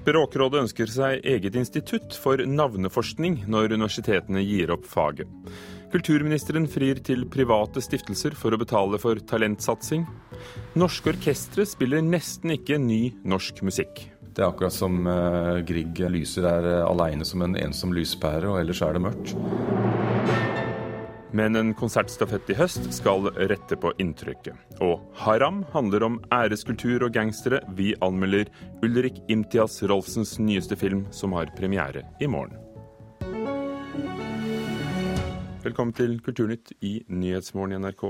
Språkrådet ønsker seg eget institutt for navneforskning når universitetene gir opp faget. Kulturministeren frir til private stiftelser for å betale for talentsatsing. Norske orkestre spiller nesten ikke ny norsk musikk. Det er akkurat som uh, Grieg lyser er uh, aleine som en ensom lyspære, og ellers er det mørkt. Men en konsertstafett i høst skal rette på inntrykket. Og Haram handler om æreskultur og gangstere. Vi anmelder Ulrik Imtias Rolfsens nyeste film, som har premiere i morgen. Velkommen til Kulturnytt i Nyhetsmorgen i NRK.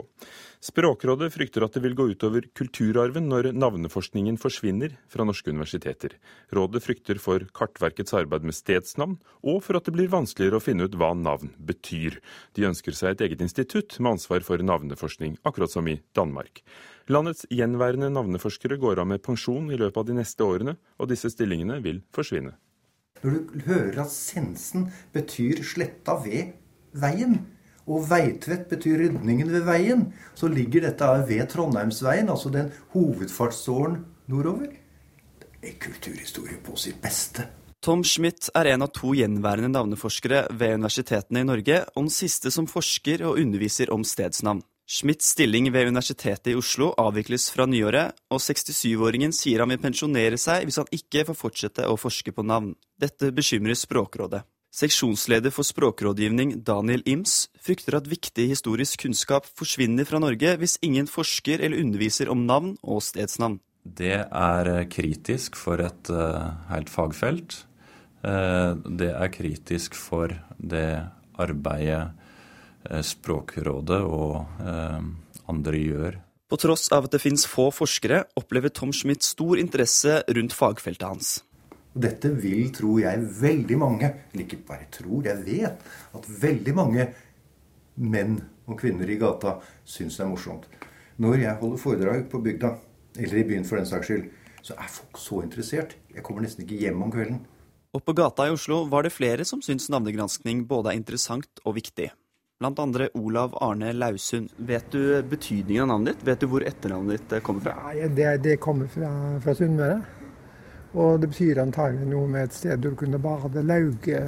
Språkrådet frykter at det vil gå utover kulturarven når navneforskningen forsvinner fra norske universiteter. Rådet frykter for Kartverkets arbeid med stedsnavn, og for at det blir vanskeligere å finne ut hva navn betyr. De ønsker seg et eget institutt med ansvar for navneforskning, akkurat som i Danmark. Landets gjenværende navneforskere går av med pensjon i løpet av de neste årene, og disse stillingene vil forsvinne. Når du hører at sensen betyr sletta ved veien. Og Veitvet betyr rydningen ved veien. Så ligger dette ved Trondheimsveien, altså den hovedfartsåren nordover. Det er kulturhistorie på sitt beste. Tom Schmidt er en av to gjenværende navneforskere ved universitetene i Norge, og den siste som forsker og underviser om stedsnavn. Schmidts stilling ved Universitetet i Oslo avvikles fra nyåret, og 67-åringen sier han vil pensjonere seg hvis han ikke får fortsette å forske på navn. Dette bekymrer Språkrådet. Seksjonsleder for språkrådgivning Daniel Ims frykter at viktig historisk kunnskap forsvinner fra Norge hvis ingen forsker eller underviser om navn og stedsnavn. Det er kritisk for et uh, helt fagfelt. Uh, det er kritisk for det arbeidet Språkrådet og andre gjør. På tross av at det finnes få forskere, opplever Tom Schmidt stor interesse rundt fagfeltet hans. Og dette vil, tror jeg, veldig mange, eller ikke bare tror, jeg vet at veldig mange menn og kvinner i gata syns det er morsomt. Når jeg holder foredrag på bygda, eller i byen for den saks skyld, så er folk så interessert. Jeg kommer nesten ikke hjem om kvelden. Og på gata i Oslo var det flere som syntes navnegranskning både er interessant og viktig. Blant andre Olav Arne Lausund. Vet du betydningen av navnet ditt? Vet du hvor etternavnet ditt kommer fra? Ja, det, det kommer fra, fra Sunnmøre. Og det betyr antagelig noe med et sted hvor du kunne bade. Lauge,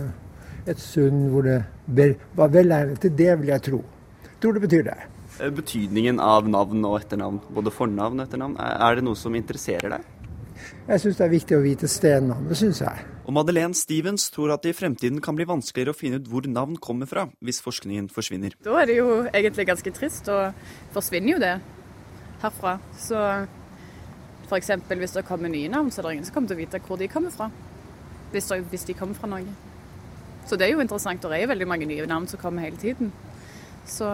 et sund hvor det var velegnet til det, vil jeg tro. Jeg tror det betyr det. Eh, betydningen av navn og etternavn, både fornavn og etternavn, er det noe som interesserer deg? Jeg syns det er viktig å vite stednavnet, syns jeg. Og Madeleine Stevens tror at det i fremtiden kan bli vanskeligere å finne ut hvor navn kommer fra, hvis forskningen forsvinner. Da er det jo egentlig ganske trist, og forsvinner jo det herfra. Så F.eks. hvis det kommer nye navn, så er det ingen som kommer til å vite hvor de kommer fra. Hvis, det, hvis de kommer fra Norge. Så det er jo interessant. Det er veldig mange nye navn som kommer hele tiden. Så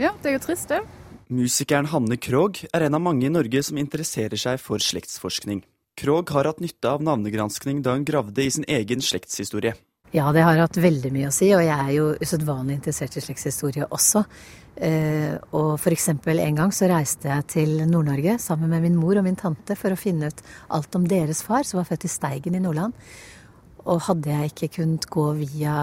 ja, det er jo trist, det. Musikeren Hanne Krogh er en av mange i Norge som interesserer seg for slektsforskning. Krogh har hatt nytte av navnegranskning da hun gravde i sin egen slektshistorie. Ja, det har hatt veldig mye å si, og jeg er jo usedvanlig interessert i slektshistorie også. Uh, og eksempel en gang så reiste jeg til Nord-Norge sammen med min mor og min tante for å finne ut alt om deres far, som var født i Steigen i Nordland. Og hadde jeg ikke kunnet gå via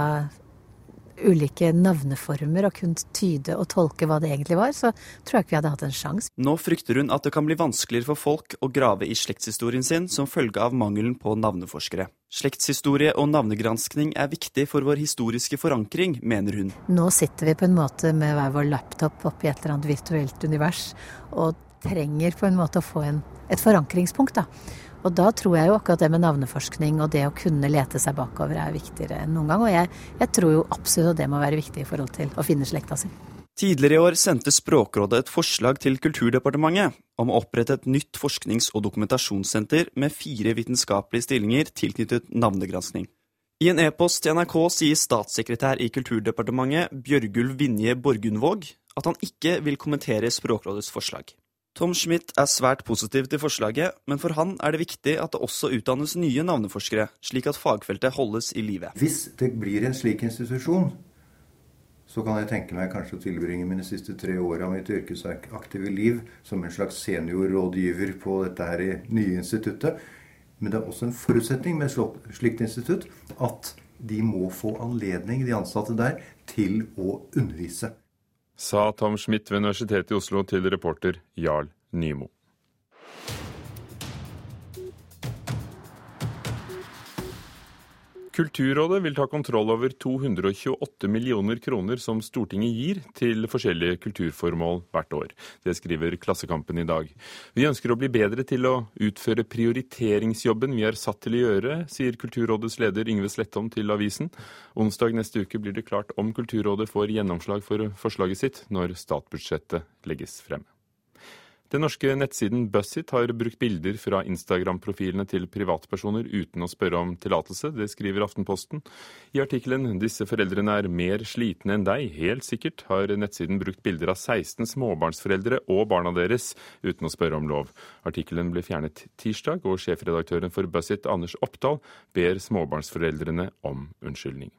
ulike navneformer og kunne tyde og tolke hva det egentlig var, så tror jeg ikke vi hadde hatt en sjanse. Nå frykter hun at det kan bli vanskeligere for folk å grave i slektshistorien sin som følge av mangelen på navneforskere. Slektshistorie og navnegranskning er viktig for vår historiske forankring, mener hun. Nå sitter vi på en måte med hver vår laptop oppi et eller annet virtuelt univers, og trenger på en måte å få en, et forankringspunkt. da. Og da tror jeg jo akkurat det med navneforskning og det å kunne lete seg bakover er viktigere enn noen gang. Og jeg, jeg tror jo absolutt at det må være viktig i forhold til å finne slekta si. Tidligere i år sendte Språkrådet et forslag til Kulturdepartementet om å opprette et nytt forsknings- og dokumentasjonssenter med fire vitenskapelige stillinger tilknyttet navnegranskning. I en e-post til NRK sier statssekretær i Kulturdepartementet Bjørgulv Vinje Borgundvåg at han ikke vil kommentere Språkrådets forslag. Tom Schmidt er svært positiv til forslaget, men for han er det viktig at det også utdannes nye navneforskere, slik at fagfeltet holdes i live. Hvis det blir en slik institusjon, så kan jeg tenke meg kanskje å tilbringe mine siste tre år av mitt yrkesaktive liv som en slags seniorrådgiver på dette her nye instituttet. Men det er også en forutsetning med et slikt institutt at de må få anledning, de ansatte der, til å undervise sa Tom Schmidt ved Universitetet i Oslo til reporter Jarl Nymo. Kulturrådet vil ta kontroll over 228 millioner kroner som Stortinget gir til forskjellige kulturformål hvert år. Det skriver Klassekampen i dag. Vi ønsker å bli bedre til å utføre prioriteringsjobben vi er satt til å gjøre, sier Kulturrådets leder Yngve Slettholm til avisen. Onsdag neste uke blir det klart om Kulturrådet får gjennomslag for forslaget sitt når statsbudsjettet legges frem. Den norske nettsiden Bussit har brukt bilder fra Instagram-profilene til privatpersoner uten å spørre om tillatelse. Det skriver Aftenposten. I artikkelen 'Disse foreldrene er mer slitne enn deg', helt sikkert, har nettsiden brukt bilder av 16 småbarnsforeldre og barna deres uten å spørre om lov. Artikkelen ble fjernet tirsdag, og sjefredaktøren for Bussit, Anders Oppdal, ber småbarnsforeldrene om unnskyldning.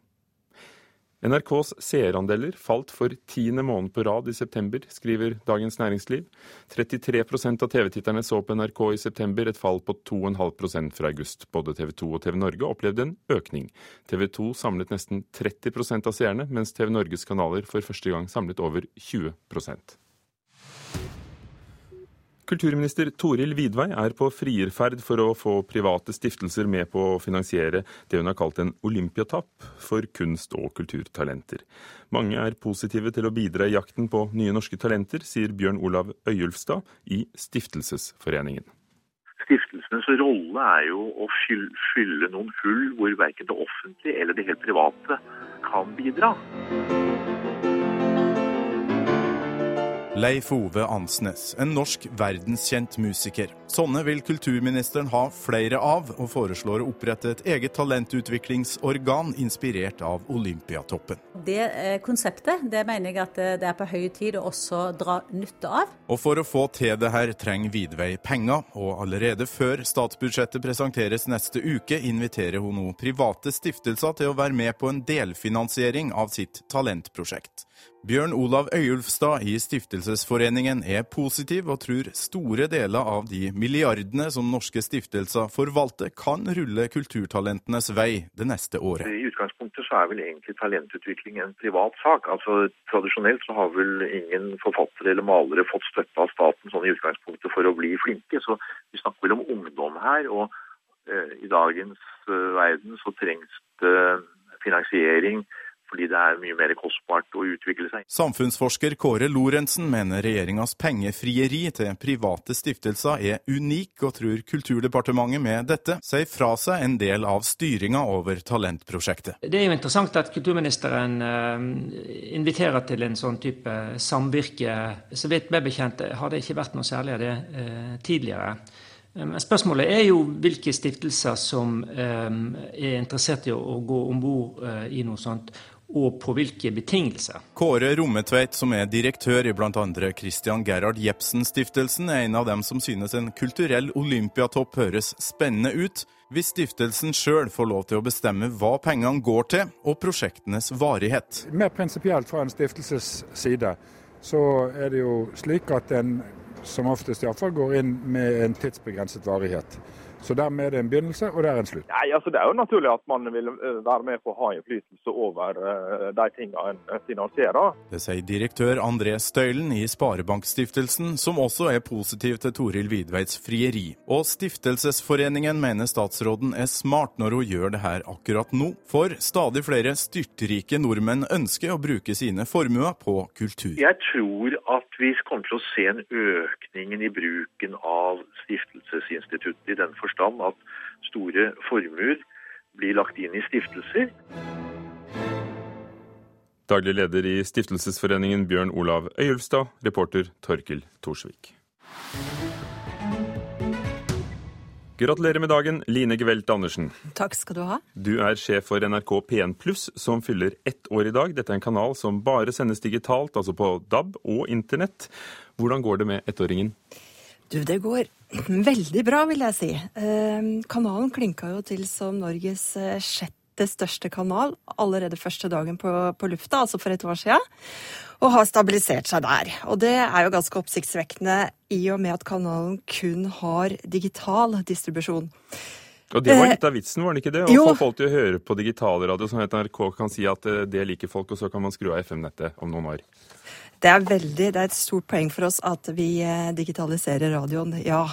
NRKs seerandeler falt for tiende måned på rad i september, skriver Dagens Næringsliv. 33% av TV-titterne så på NRK i september, et fall på 2,5% fra august. Både TV 2 og TV Norge opplevde en økning. TV 2 samlet nesten 30% av seerne, mens TV Norges kanaler for første gang samlet over 20 Kulturminister Toril Vidvei er på frierferd for å få private stiftelser med på å finansiere det hun har kalt en olympiatapp for kunst- og kulturtalenter. Mange er positive til å bidra i jakten på nye norske talenter, sier Bjørn Olav Øyulfstad i Stiftelsesforeningen. Stiftelsenes rolle er jo å fylle noen hull hvor verken det offentlige eller det helt private kan bidra. Leif Ove Ansnes, en norsk verdenskjent musiker. Sånne vil kulturministeren ha flere av, og foreslår å opprette et eget talentutviklingsorgan inspirert av Olympiatoppen. Det eh, konseptet det mener jeg at eh, det er på høy tid å også dra nytte av. Og for å få til det her trenger Vidvei penger, og allerede før statsbudsjettet presenteres neste uke, inviterer hun nå private stiftelser til å være med på en delfinansiering av sitt talentprosjekt. Bjørn Olav Øyulfstad i Stiftelsesforeningen er positiv og tror store deler av de milliardene som norske stiftelser forvalter, kan rulle kulturtalentenes vei det neste året. I utgangspunktet så er vel egentlig talentutvikling en privat sak. Altså Tradisjonelt så har vel ingen forfattere eller malere fått støtte av staten sånn i utgangspunktet for å bli flinke. Så vi snakker vel om ungdom her. og eh, i dagens eh, verden så trengs det finansiering fordi det er mye mer kostbart å utvikle seg. Samfunnsforsker Kåre Lorentzen mener regjeringas pengefrieri til private stiftelser er unik, og tror Kulturdepartementet med dette sier fra seg en del av styringa over talentprosjektet. Det er jo interessant at kulturministeren uh, inviterer til en sånn type samvirke. Så vidt meg bekjent har det ikke vært noe særlig av det uh, tidligere. Spørsmålet er jo hvilke stiftelser som er interessert i å, gå om bord i noe sånt og på hvilke betingelser. Kåre Rommetveit, som er direktør i bl.a. Christian Gerhard Jepsen-stiftelsen, er en av dem som synes en kulturell olympiatopp høres spennende ut, hvis stiftelsen sjøl får lov til å bestemme hva pengene går til, og prosjektenes varighet. Mer prinsipielt fra en stiftelses side, så er det jo slik at en som oftest iallfall går inn med en tidsbegrenset varighet. Så dermed er det en begynnelse, og det er en slutt. Nei, altså Det er jo naturlig at man vil eh, være med på å ha innflytelse over uh, de tingene en eh, finansierer. Det sier direktør André Støylen i Sparebankstiftelsen, som også er positiv til Toril Vidveits frieri. Og Stiftelsesforeningen mener statsråden er smart når hun gjør det her akkurat nå, for stadig flere styrtrike nordmenn ønsker å bruke sine formuer på kultur. Jeg tror at vi kommer til å se en økning i bruken av stiftelsesinstituttet i den forstand at store formuer blir lagt inn i stiftelser. Daglig leder i Stiftelsesforeningen Bjørn Olav Øyulfstad, reporter Torkel Thorsvik. Gratulerer med dagen, Line Gevelt Andersen. Takk skal du ha. Du er sjef for NRK P1 Pluss, som fyller ett år i dag. Dette er en kanal som bare sendes digitalt, altså på DAB og internett. Hvordan går det med ettåringen? Du, det går veldig bra, vil jeg si. Ehm, kanalen klinka jo til som Norges eh, sjette største kanal allerede første dagen på, på lufta, altså for et år siden. Og har stabilisert seg der. Og det er jo ganske oppsiktsvekkende i og med at kanalen kun har digital distribusjon. Og Det var eh, litt av vitsen, var det ikke det? Å få folk til å høre på digitalradio, sånn at NRK kan si at eh, det liker folk, og så kan man skru av FM-nettet om noen år. Det er veldig, det er et stort poeng for oss at vi eh, digitaliserer radioen, ja.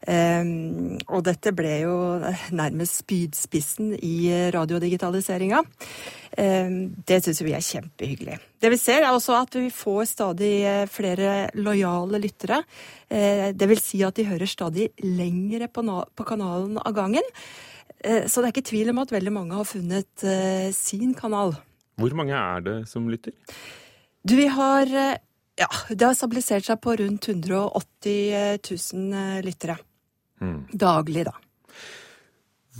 Um, og dette ble jo nærmest spydspissen i radiodigitaliseringa. Um, det syns vi er kjempehyggelig. Det vi ser er også at vi får stadig eh, flere lojale lyttere. Uh, det vil si at de hører stadig lengre på, kanalen av gangen. Uh, så det er ikke tvil om at veldig mange har funnet sin kanal. Hvor mange er det som lytter? Du, vi har Ja, det har stabilisert seg på rundt 180 000 lyttere. Mm. Daglig, da.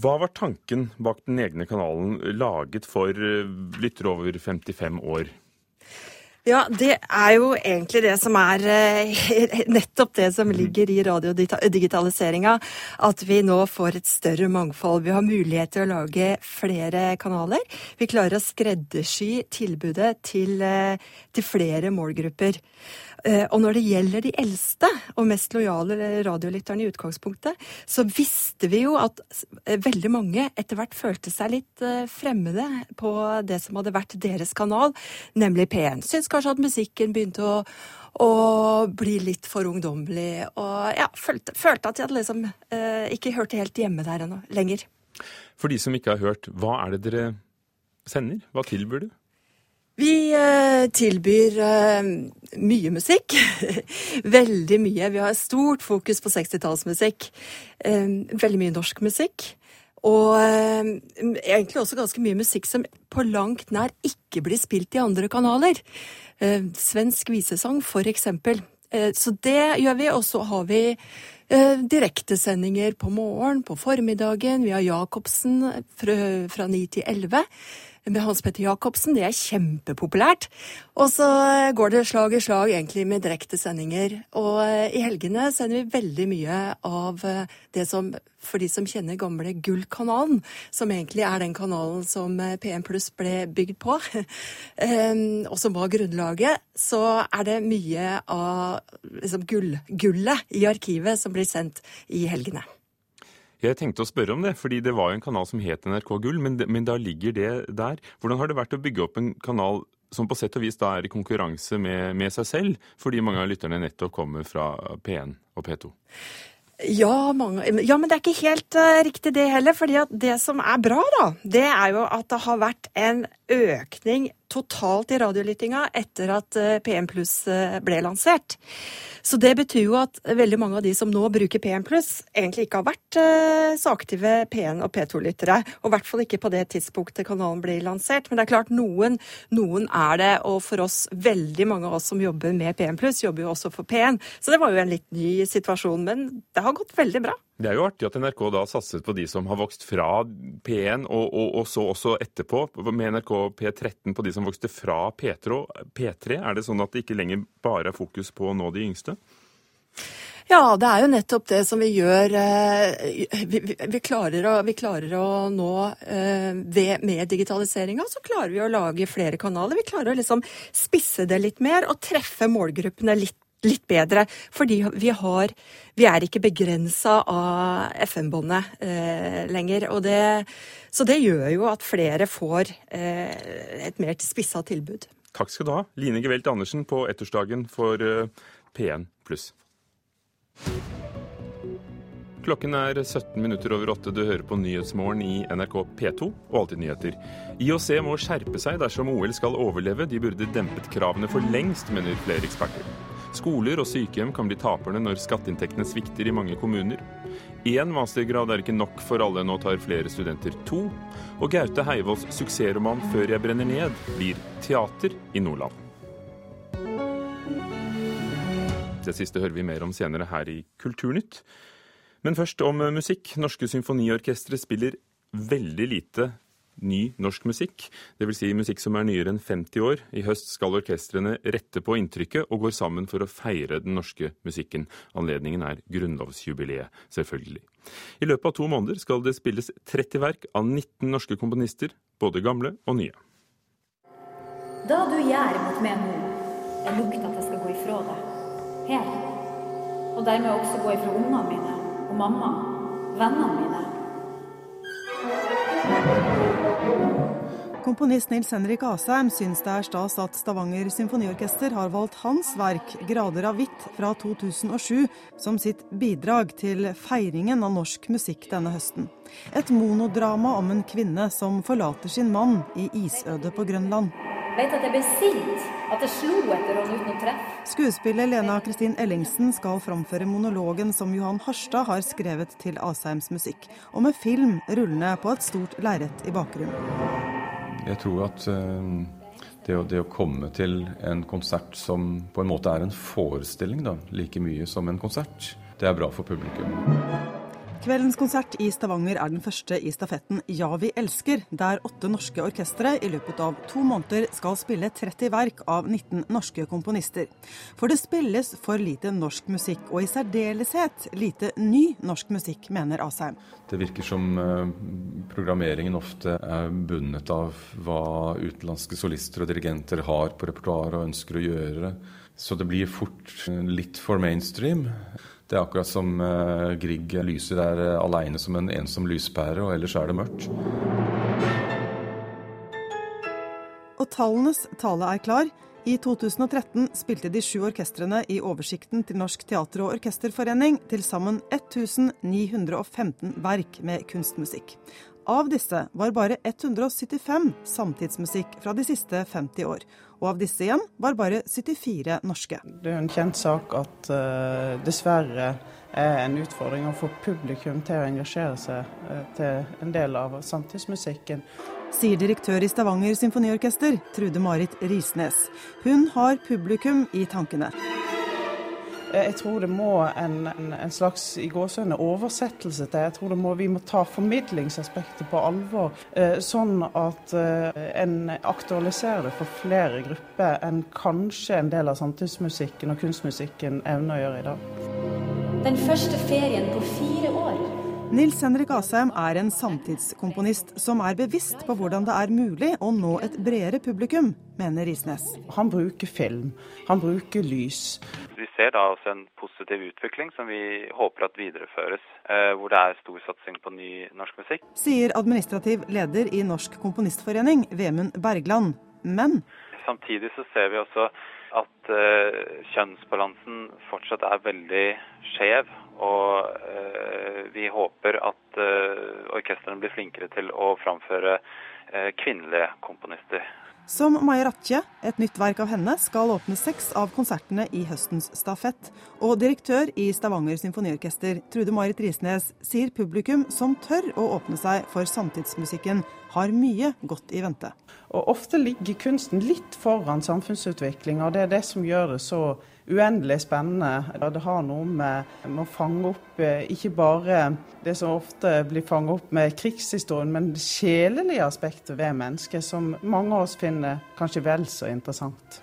Hva var tanken bak den egne kanalen, laget for lyttere over 55 år? Ja, det er jo egentlig det som er nettopp det som ligger i radiodigitaliseringa. At vi nå får et større mangfold. Vi har mulighet til å lage flere kanaler. Vi klarer å skreddersy tilbudet til, til flere målgrupper. Eh, og når det gjelder de eldste og mest lojale radiolytterne i utgangspunktet, så visste vi jo at eh, veldig mange etter hvert følte seg litt eh, fremmede på det som hadde vært deres kanal, nemlig P1. Syns kanskje at musikken begynte å, å bli litt for ungdommelig, og ja, følte, følte at de hadde liksom ikke hørte helt hjemme der ennå lenger. For de som ikke har hørt, hva er det dere sender? Hva tilbyr du? Vi eh, tilbyr eh, mye musikk. veldig mye. Vi har stort fokus på 60-tallsmusikk. Eh, veldig mye norsk musikk. Og egentlig også ganske mye musikk som på langt nær ikke blir spilt i andre kanaler. Svensk visesang, for eksempel. Så det gjør vi. Og så har vi direktesendinger på morgen, på formiddagen. Vi har Jacobsen fra ni til elleve med Hans Petter Jacobsen. Det er kjempepopulært. Og så går det slag i slag egentlig med direktesendinger. Og eh, i helgene sender vi veldig mye av eh, det som, for de som kjenner gamle Gullkanalen, som egentlig er den kanalen som eh, P1 Pluss ble bygd på, og som var grunnlaget, så er det mye av liksom, gull, gullet i arkivet som blir sendt i helgene. Jeg tenkte å spørre om det, fordi det var jo en kanal som het NRK Gull, men, men da ligger det der. Hvordan har det vært å bygge opp en kanal som på sett og vis da er i konkurranse med, med seg selv, fordi mange av lytterne nettopp kommer fra P1 og P2? Ja, mange, ja, men det er ikke helt uh, riktig det heller. fordi det som er bra, da, det er jo at det har vært en økning totalt i radiolyttinga etter at uh, PM Pluss uh, ble lansert. Så det betyr jo at veldig mange av de som nå bruker P1 pluss, egentlig ikke har vært eh, så aktive P1 og P2-lyttere. Og i hvert fall ikke på det tidspunktet kanalen blir lansert. Men det er klart, noen, noen er det. Og for oss, veldig mange av oss som jobber med P1 pluss, jobber jo også for P1. Så det var jo en litt ny situasjon. Men det har gått veldig bra. Det er jo artig at NRK da satset på de som har vokst fra P1, og, og, og så også etterpå med NRK P13 på de som vokste fra P3. P3. Er det sånn at det ikke lenger bare er fokus på å nå de yngste? Ja, det er jo nettopp det som vi gjør. Eh, vi, vi, vi, klarer, å, vi klarer, å, nå eh, ved, Med digitaliseringa så klarer vi å lage flere kanaler. Vi klarer å liksom spisse det litt mer og treffe målgruppene litt litt bedre. Fordi vi har Vi er ikke begrensa av FM-båndet eh, lenger. Det, så det gjør jo at flere får eh, et mer spissa tilbud. Takk skal du ha, Line Gevelt Andersen på ettårsdagen for eh, P1 pluss. Klokken er 17 minutter over åtte. Du hører på Nyhetsmorgen i NRK P2 og Alltid nyheter. IOC må skjerpe seg dersom OL skal overleve. De burde dempet kravene for lengst, mener flere eksperter. Skoler og sykehjem kan bli taperne når skatteinntektene svikter i mange kommuner. Én mastergrad er ikke nok for alle, nå tar flere studenter to. Og Gaute Heivolds suksessroman 'Før jeg brenner ned' blir teater i Nordland. Det siste hører vi mer om senere her i Kulturnytt. Men først om musikk. Norske symfoniorkestre spiller veldig lite ny norsk musikk, dvs. Si musikk som er nyere enn 50 år. I høst skal orkestrene rette på inntrykket og går sammen for å feire den norske musikken. Anledningen er grunnlovsjubileet, selvfølgelig. I løpet av to måneder skal det spilles 30 verk av 19 norske komponister, både gamle og nye. Da du gjør mot meg nå, er lukta at jeg skal gå ifra deg. Her. Og dermed også gå ifra ungene mine og mamma, vennene mine. Komponist Nils Henrik Asheim syns det er stas at Stavanger symfoniorkester har valgt hans verk 'Grader av hvitt' fra 2007 som sitt bidrag til feiringen av norsk musikk denne høsten. Et monodrama om en kvinne som forlater sin mann i isødet på Grønland. Vet at jeg ble sint. At jeg slo etter ham uten å treffe. Skuespiller Lena Kristin Ellingsen skal framføre monologen som Johan Harstad har skrevet til Asheims musikk, og med film rullende på et stort lerret i bakgrunnen. Jeg tror at uh, det, å, det, å, komme til en konsert som på en måte er en forestilling, da, like mye som en konsert, det er bra for publikum. Kveldens konsert i Stavanger er den første i stafetten Ja, vi elsker, der åtte norske orkestre i løpet av to måneder skal spille 30 verk av 19 norske komponister. For det spilles for lite norsk musikk, og i særdeleshet lite ny norsk musikk, mener Asheim. Det virker som eh, programmeringen ofte er bundet av hva utenlandske solister og dirigenter har på repertoaret og ønsker å gjøre. Så det blir fort litt for mainstream. Det er akkurat som uh, Grieg lyser der uh, aleine som en ensom lyspære, og ellers er det mørkt. Og tallenes tale er klar. I 2013 spilte de sju orkestrene i oversikten til Norsk teater- og orkesterforening til sammen 1915 verk med kunstmusikk. Av disse var bare 175 samtidsmusikk fra de siste 50 år. Og av disse igjen var bare 74 norske. Det er en kjent sak at uh, dessverre er en utfordring å få publikum til å engasjere seg uh, til en del av samtidsmusikken. Sier direktør i Stavanger symfoniorkester, Trude Marit Risnes. Hun har publikum i tankene. Eh, jeg tror det må en, en, slags i gåsøgne oversettelse til. Jeg tror må, vi må ta formidlingsaspektet på alvor, eh, sånn at eh, en aktualiserer det for flere grupper enn kanskje en del av samtidsmusikken og kunstmusikken evner å gjøre i dag. Den første ferien på fire. Nils Henrik Asheim er en samtidskomponist som er bevisst på hvordan det er mulig å nå et bredere publikum, mener Risnes. Han bruker film, han bruker lys. Vi ser da også en positiv utvikling som vi håper at videreføres, eh, hvor det er stor satsing på ny norsk musikk. Sier administrativ leder i Norsk Komponistforening, Vemund Bergland. Men Samtidig så ser vi også at uh, kjønnsbalansen fortsatt er veldig skjev. Og uh, vi håper at uh, orkestrene blir flinkere til å framføre kvinnelige komponister. Som Maja Ratje, et nytt verk av henne, skal åpne seks av konsertene i høstens stafett. Og direktør i Stavanger symfoniorkester, Trude Marit Risnes, sier publikum som tør å åpne seg for samtidsmusikken, har mye godt i vente. Og Ofte ligger kunsten litt foran samfunnsutviklinga, og det er det som gjør det så uendelig spennende. Det har noe med, med, å fange opp eh, ikke bare det som ofte blir fanget opp med krigshistorien, men det sjelelige aspektet ved mennesket, som mange av oss finner kanskje vel så interessant.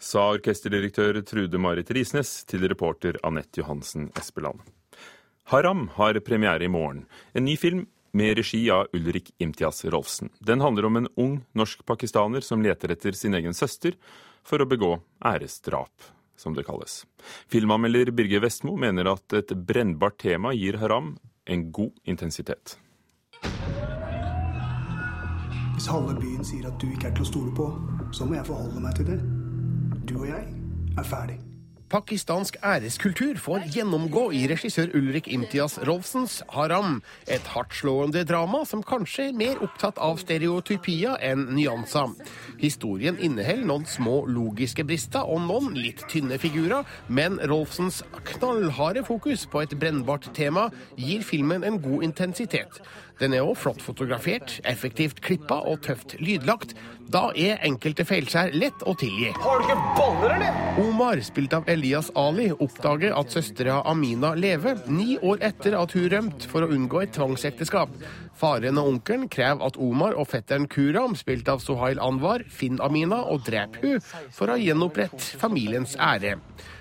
Sa orkesterdirektør Trude Marit Risnes til reporter Anette Johansen Espeland. Haram har premiere i morgen. En ny film med regi av Ulrik Imtias Rolfsen. Den handler om en ung norsk-pakistaner som leter etter sin egen søster for å begå æresdrap, som det kalles. Filmanmelder Birger Vestmo mener at et brennbart tema gir Haram en god intensitet. Hvis halve byen sier at du ikke er til å stole på, så må jeg forholde meg til det. Du og jeg er ferdig. Pakistansk æreskultur får gjennomgå i regissør Ulrik Imtias Rolfsens Haram, et hardtslående drama som kanskje er mer opptatt av stereotypia enn nyanser. Historien inneholder noen små logiske brister og noen litt tynne figurer, men Rolfsens knallharde fokus på et brennbart tema gir filmen en god intensitet. Den er òg flott fotografert, effektivt klippa og tøft lydlagt. Da er enkelte feilskjær lett å tilgi. Har du ikke boller, eller? Omar, spilt av Elias Ali, oppdager at søstera Amina lever, ni år etter at hun rømte for å unngå et tvangsekteskap. Faren og onkelen krever at Omar og fetteren Kuram, spilt av Sohail Anwar, finner Amina og dreper hun for å gjenopprette familiens ære.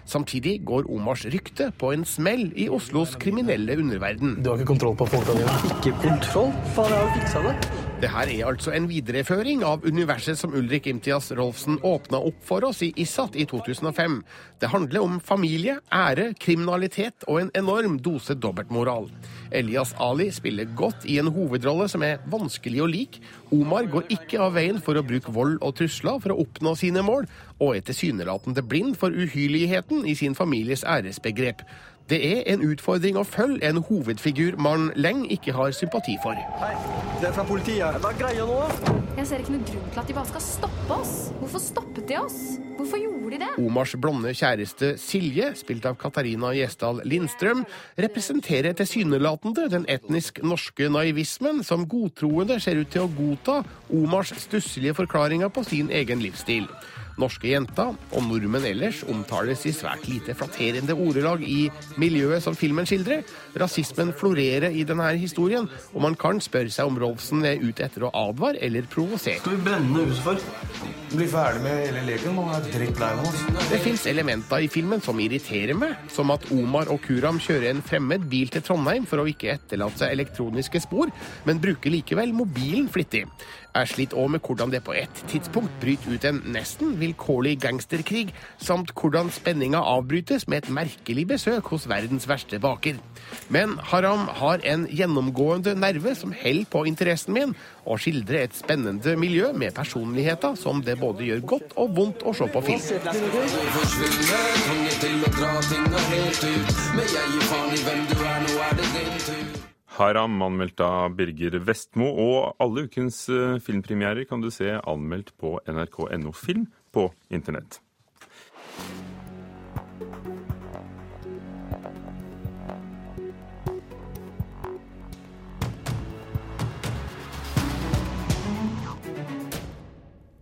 Samtidig går Omars rykte på en smell i Oslos kriminelle underverden. Du har ikke kontroll på folka dine? Ikke kontroll? Faen, jeg har fiksa det. Det her er altså en videreføring av universet som Ulrik Imtias Rolfsen åpna opp for oss i ISAT i 2005. Det handler om familie, ære, kriminalitet og en enorm dose dobbeltmoral. Elias Ali spiller godt i en hovedrolle som er vanskelig å like. Omar går ikke av veien for å bruke vold og trusler for å oppnå sine mål, og er tilsynelatende blind for uhyrligheten i sin families æresbegrep. Det er en utfordring å følge en hovedfigur man lenge ikke har sympati for. Hei, det er fra politiet. Hva er greia nå? Jeg ser ikke noen grunn til at de bare skal stoppe oss. Hvorfor stoppet de oss? Hvorfor gjorde de det? Omars blonde kjæreste Silje, spilt av Katarina Gjesdal Lindstrøm, representerer tilsynelatende den etnisk norske naivismen som godtroende ser ut til å godta Omars stusselige forklaringer på sin egen livsstil. Norske jenter og nordmenn ellers omtales i svært lite flatterende ordelag i miljøet som filmen skildrer. Rasismen florerer i denne historien, og man kan spørre seg om Rolfsen er ute etter å advare eller provosere. Skal vi brenne huset for? Bli ferdig med hele leken. Man er drittlei av oss. Det fins elementer i filmen som irriterer meg, som at Omar og Kuram kjører en fremmed bil til Trondheim for å ikke etterlate seg elektroniske spor, men bruker likevel mobilen flittig. Jeg sliter òg med hvordan det på et tidspunkt bryter ut en nesten vilkårlig gangsterkrig, samt hvordan spenninga avbrytes med et merkelig besøk hos verdens verste baker. Men Haram har en gjennomgående nerve som holder på interessen min, og skildrer et spennende miljø med personligheter som det både gjør godt og vondt å se på film. Haram, anmeldt av Birger Vestmo. Og alle ukens eh, filmpremierer kan du se anmeldt på nrk.no film på internett.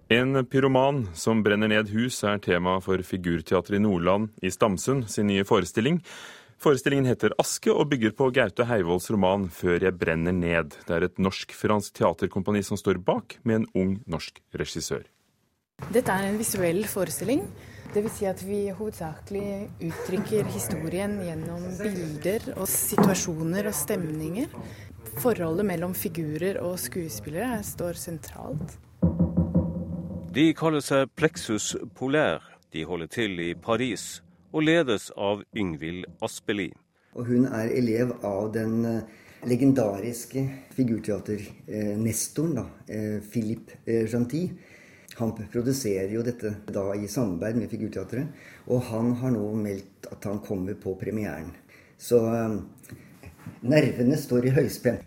En pyroman som brenner ned hus er tema for Figurteatret i Nordland i Stamsund sin nye forestilling. Forestillingen heter 'Aske' og bygger på Gaute Heivolds roman 'Før jeg brenner ned'. Det er et norsk-fransk teaterkompani som står bak, med en ung norsk regissør. Dette er en visuell forestilling. Dvs. Si at vi hovedsakelig uttrykker historien gjennom bilder og situasjoner og stemninger. Forholdet mellom figurer og skuespillere står sentralt. De kaller seg Plexus Polaire. De holder til i Paris og ledes av Yngvild Aspeli. Og hun er elev av den eh, legendariske figurteaternestoren, eh, Philippe eh, Gentil. Han produserer jo dette da i samarbeid med Figurteatret, og han har nå meldt at han kommer på premieren. Så nervene står i høyspenn.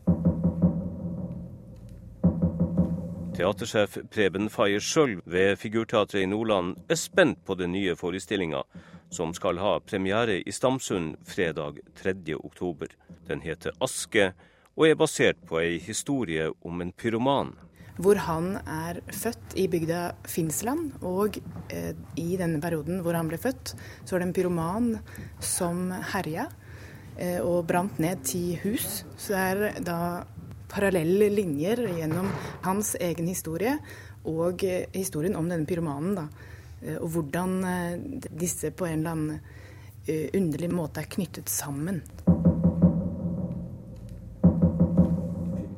Teatersjef Preben Faye Skjøld ved Figurteatret i Nordland er spent på den nye forestillinga, som skal ha premiere i Stamsund fredag 3. oktober. Den heter 'Aske' og er basert på ei historie om en pyroman. Hvor han er født i bygda Finnsland, og eh, i denne perioden hvor han ble født, så var det en pyroman som herja eh, og brant ned ti hus. Så det er da parallelle linjer gjennom hans egen historie og eh, historien om denne pyromanen. da. Eh, og hvordan eh, disse på en eller annen eh, underlig måte er knyttet sammen.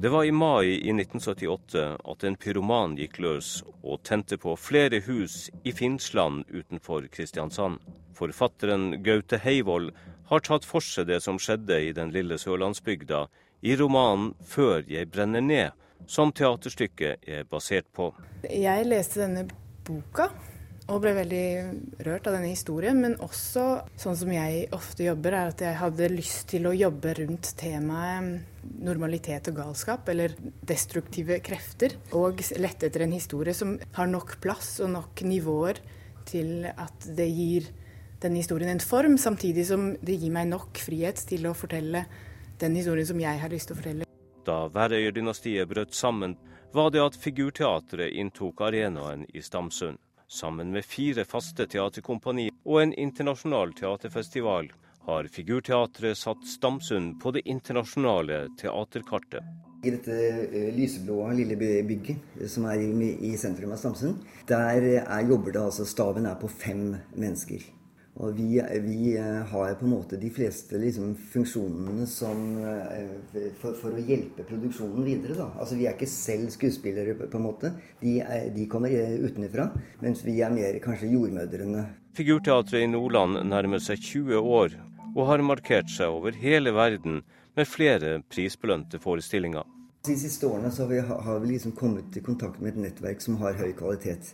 Det var i mai i 1978 at en pyroman gikk løs og tente på flere hus i Finnsland utenfor Kristiansand. Forfatteren Gaute Heivold har tatt for seg det som skjedde i den lille sørlandsbygda i romanen 'Før jeg brenner ned', som teaterstykket er basert på. Jeg leste denne boka og ble veldig rørt av denne historien. Men også, sånn som jeg ofte jobber, er at jeg hadde lyst til å jobbe rundt temaet normalitet og galskap, eller destruktive krefter. Og lette etter en historie som har nok plass og nok nivåer til at det gir denne historien en form, samtidig som det gir meg nok frihet til å fortelle den historien som jeg har lyst til å fortelle. Da Værøyer-dynastiet brøt sammen, var det at Figurteatret inntok arenaen i Stamsund. Sammen med fire faste teaterkompani og en internasjonal teaterfestival har Figurteatret satt Stamsund på det internasjonale teaterkartet. I dette eh, lyseblå lille bygget eh, som er i, sentrum av Stamsund, der er, jobber det altså Staben er på fem mennesker. Og vi, vi har på en måte de fleste liksom, funksjonene som, for, for, å hjelpe produksjonen videre. Da. Altså Vi er ikke selv skuespillere, på en måte. De, er, de kommer utenfra. Mens vi er mer kanskje jordmødrene. Figurteatret i Nordland nærmer seg 20 år og har markert seg over hele verden med flere prisbelønte forestillinger. De siste årene har vi, har vi liksom kommet i kontakt med et nettverk som har høy kvalitet.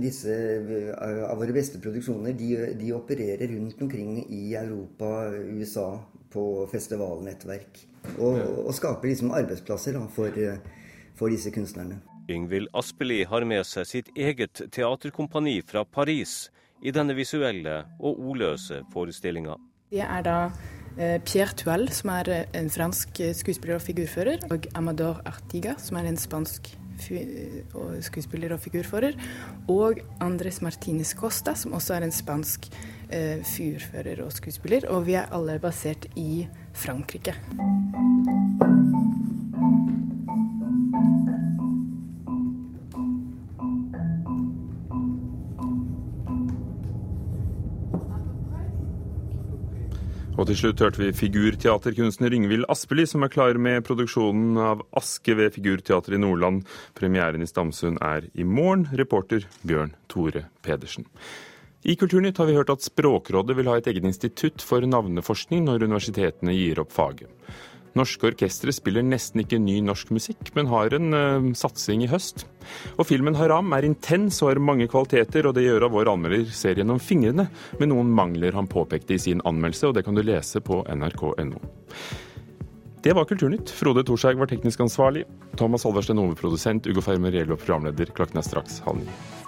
Disse eh, av våre beste produksjoner de, de opererer rundt omkring i Europa, USA, på festivalnettverk. Og, og skaper liksom arbeidsplasser da, for, for disse kunstnerne. Yngvild Aspeli har med seg sitt eget teaterkompani fra Paris i denne visuelle og ordløse forestillinga. Det er da eh, Pierre Tuel, som er eh, en fransk eh, skuespiller og figurfører, og Amador Artiga, som er en spansk skuespiller og figurfører, og Andres Martinez Costa, som også er en spansk figurfører og skuespiller. Og vi er alle basert i Frankrike. Og til slutt hørte vi figurteaterkunstner Yngvild Aspeli, som er klar med produksjonen av Aske ved Figurteatret i Nordland. Premieren i Stamsund er i morgen. Reporter Bjørn Tore Pedersen. I Kulturnytt har vi hørt at Språkrådet vil ha et eget institutt for navneforskning når universitetene gir opp faget. Norske orkestre spiller nesten ikke ny norsk musikk, men har en uh, satsing i høst. Og filmen 'Haram' er intens og har mange kvaliteter, og det gjør at vår anmelder ser gjennom fingrene med noen mangler han påpekte i sin anmeldelse, og det kan du lese på nrk.no. Det var Kulturnytt. Frode Thorshaug var teknisk ansvarlig. Thomas Halversten hovedprodusent. Ugo Fermariello programleder. Klokken er straks halv ni.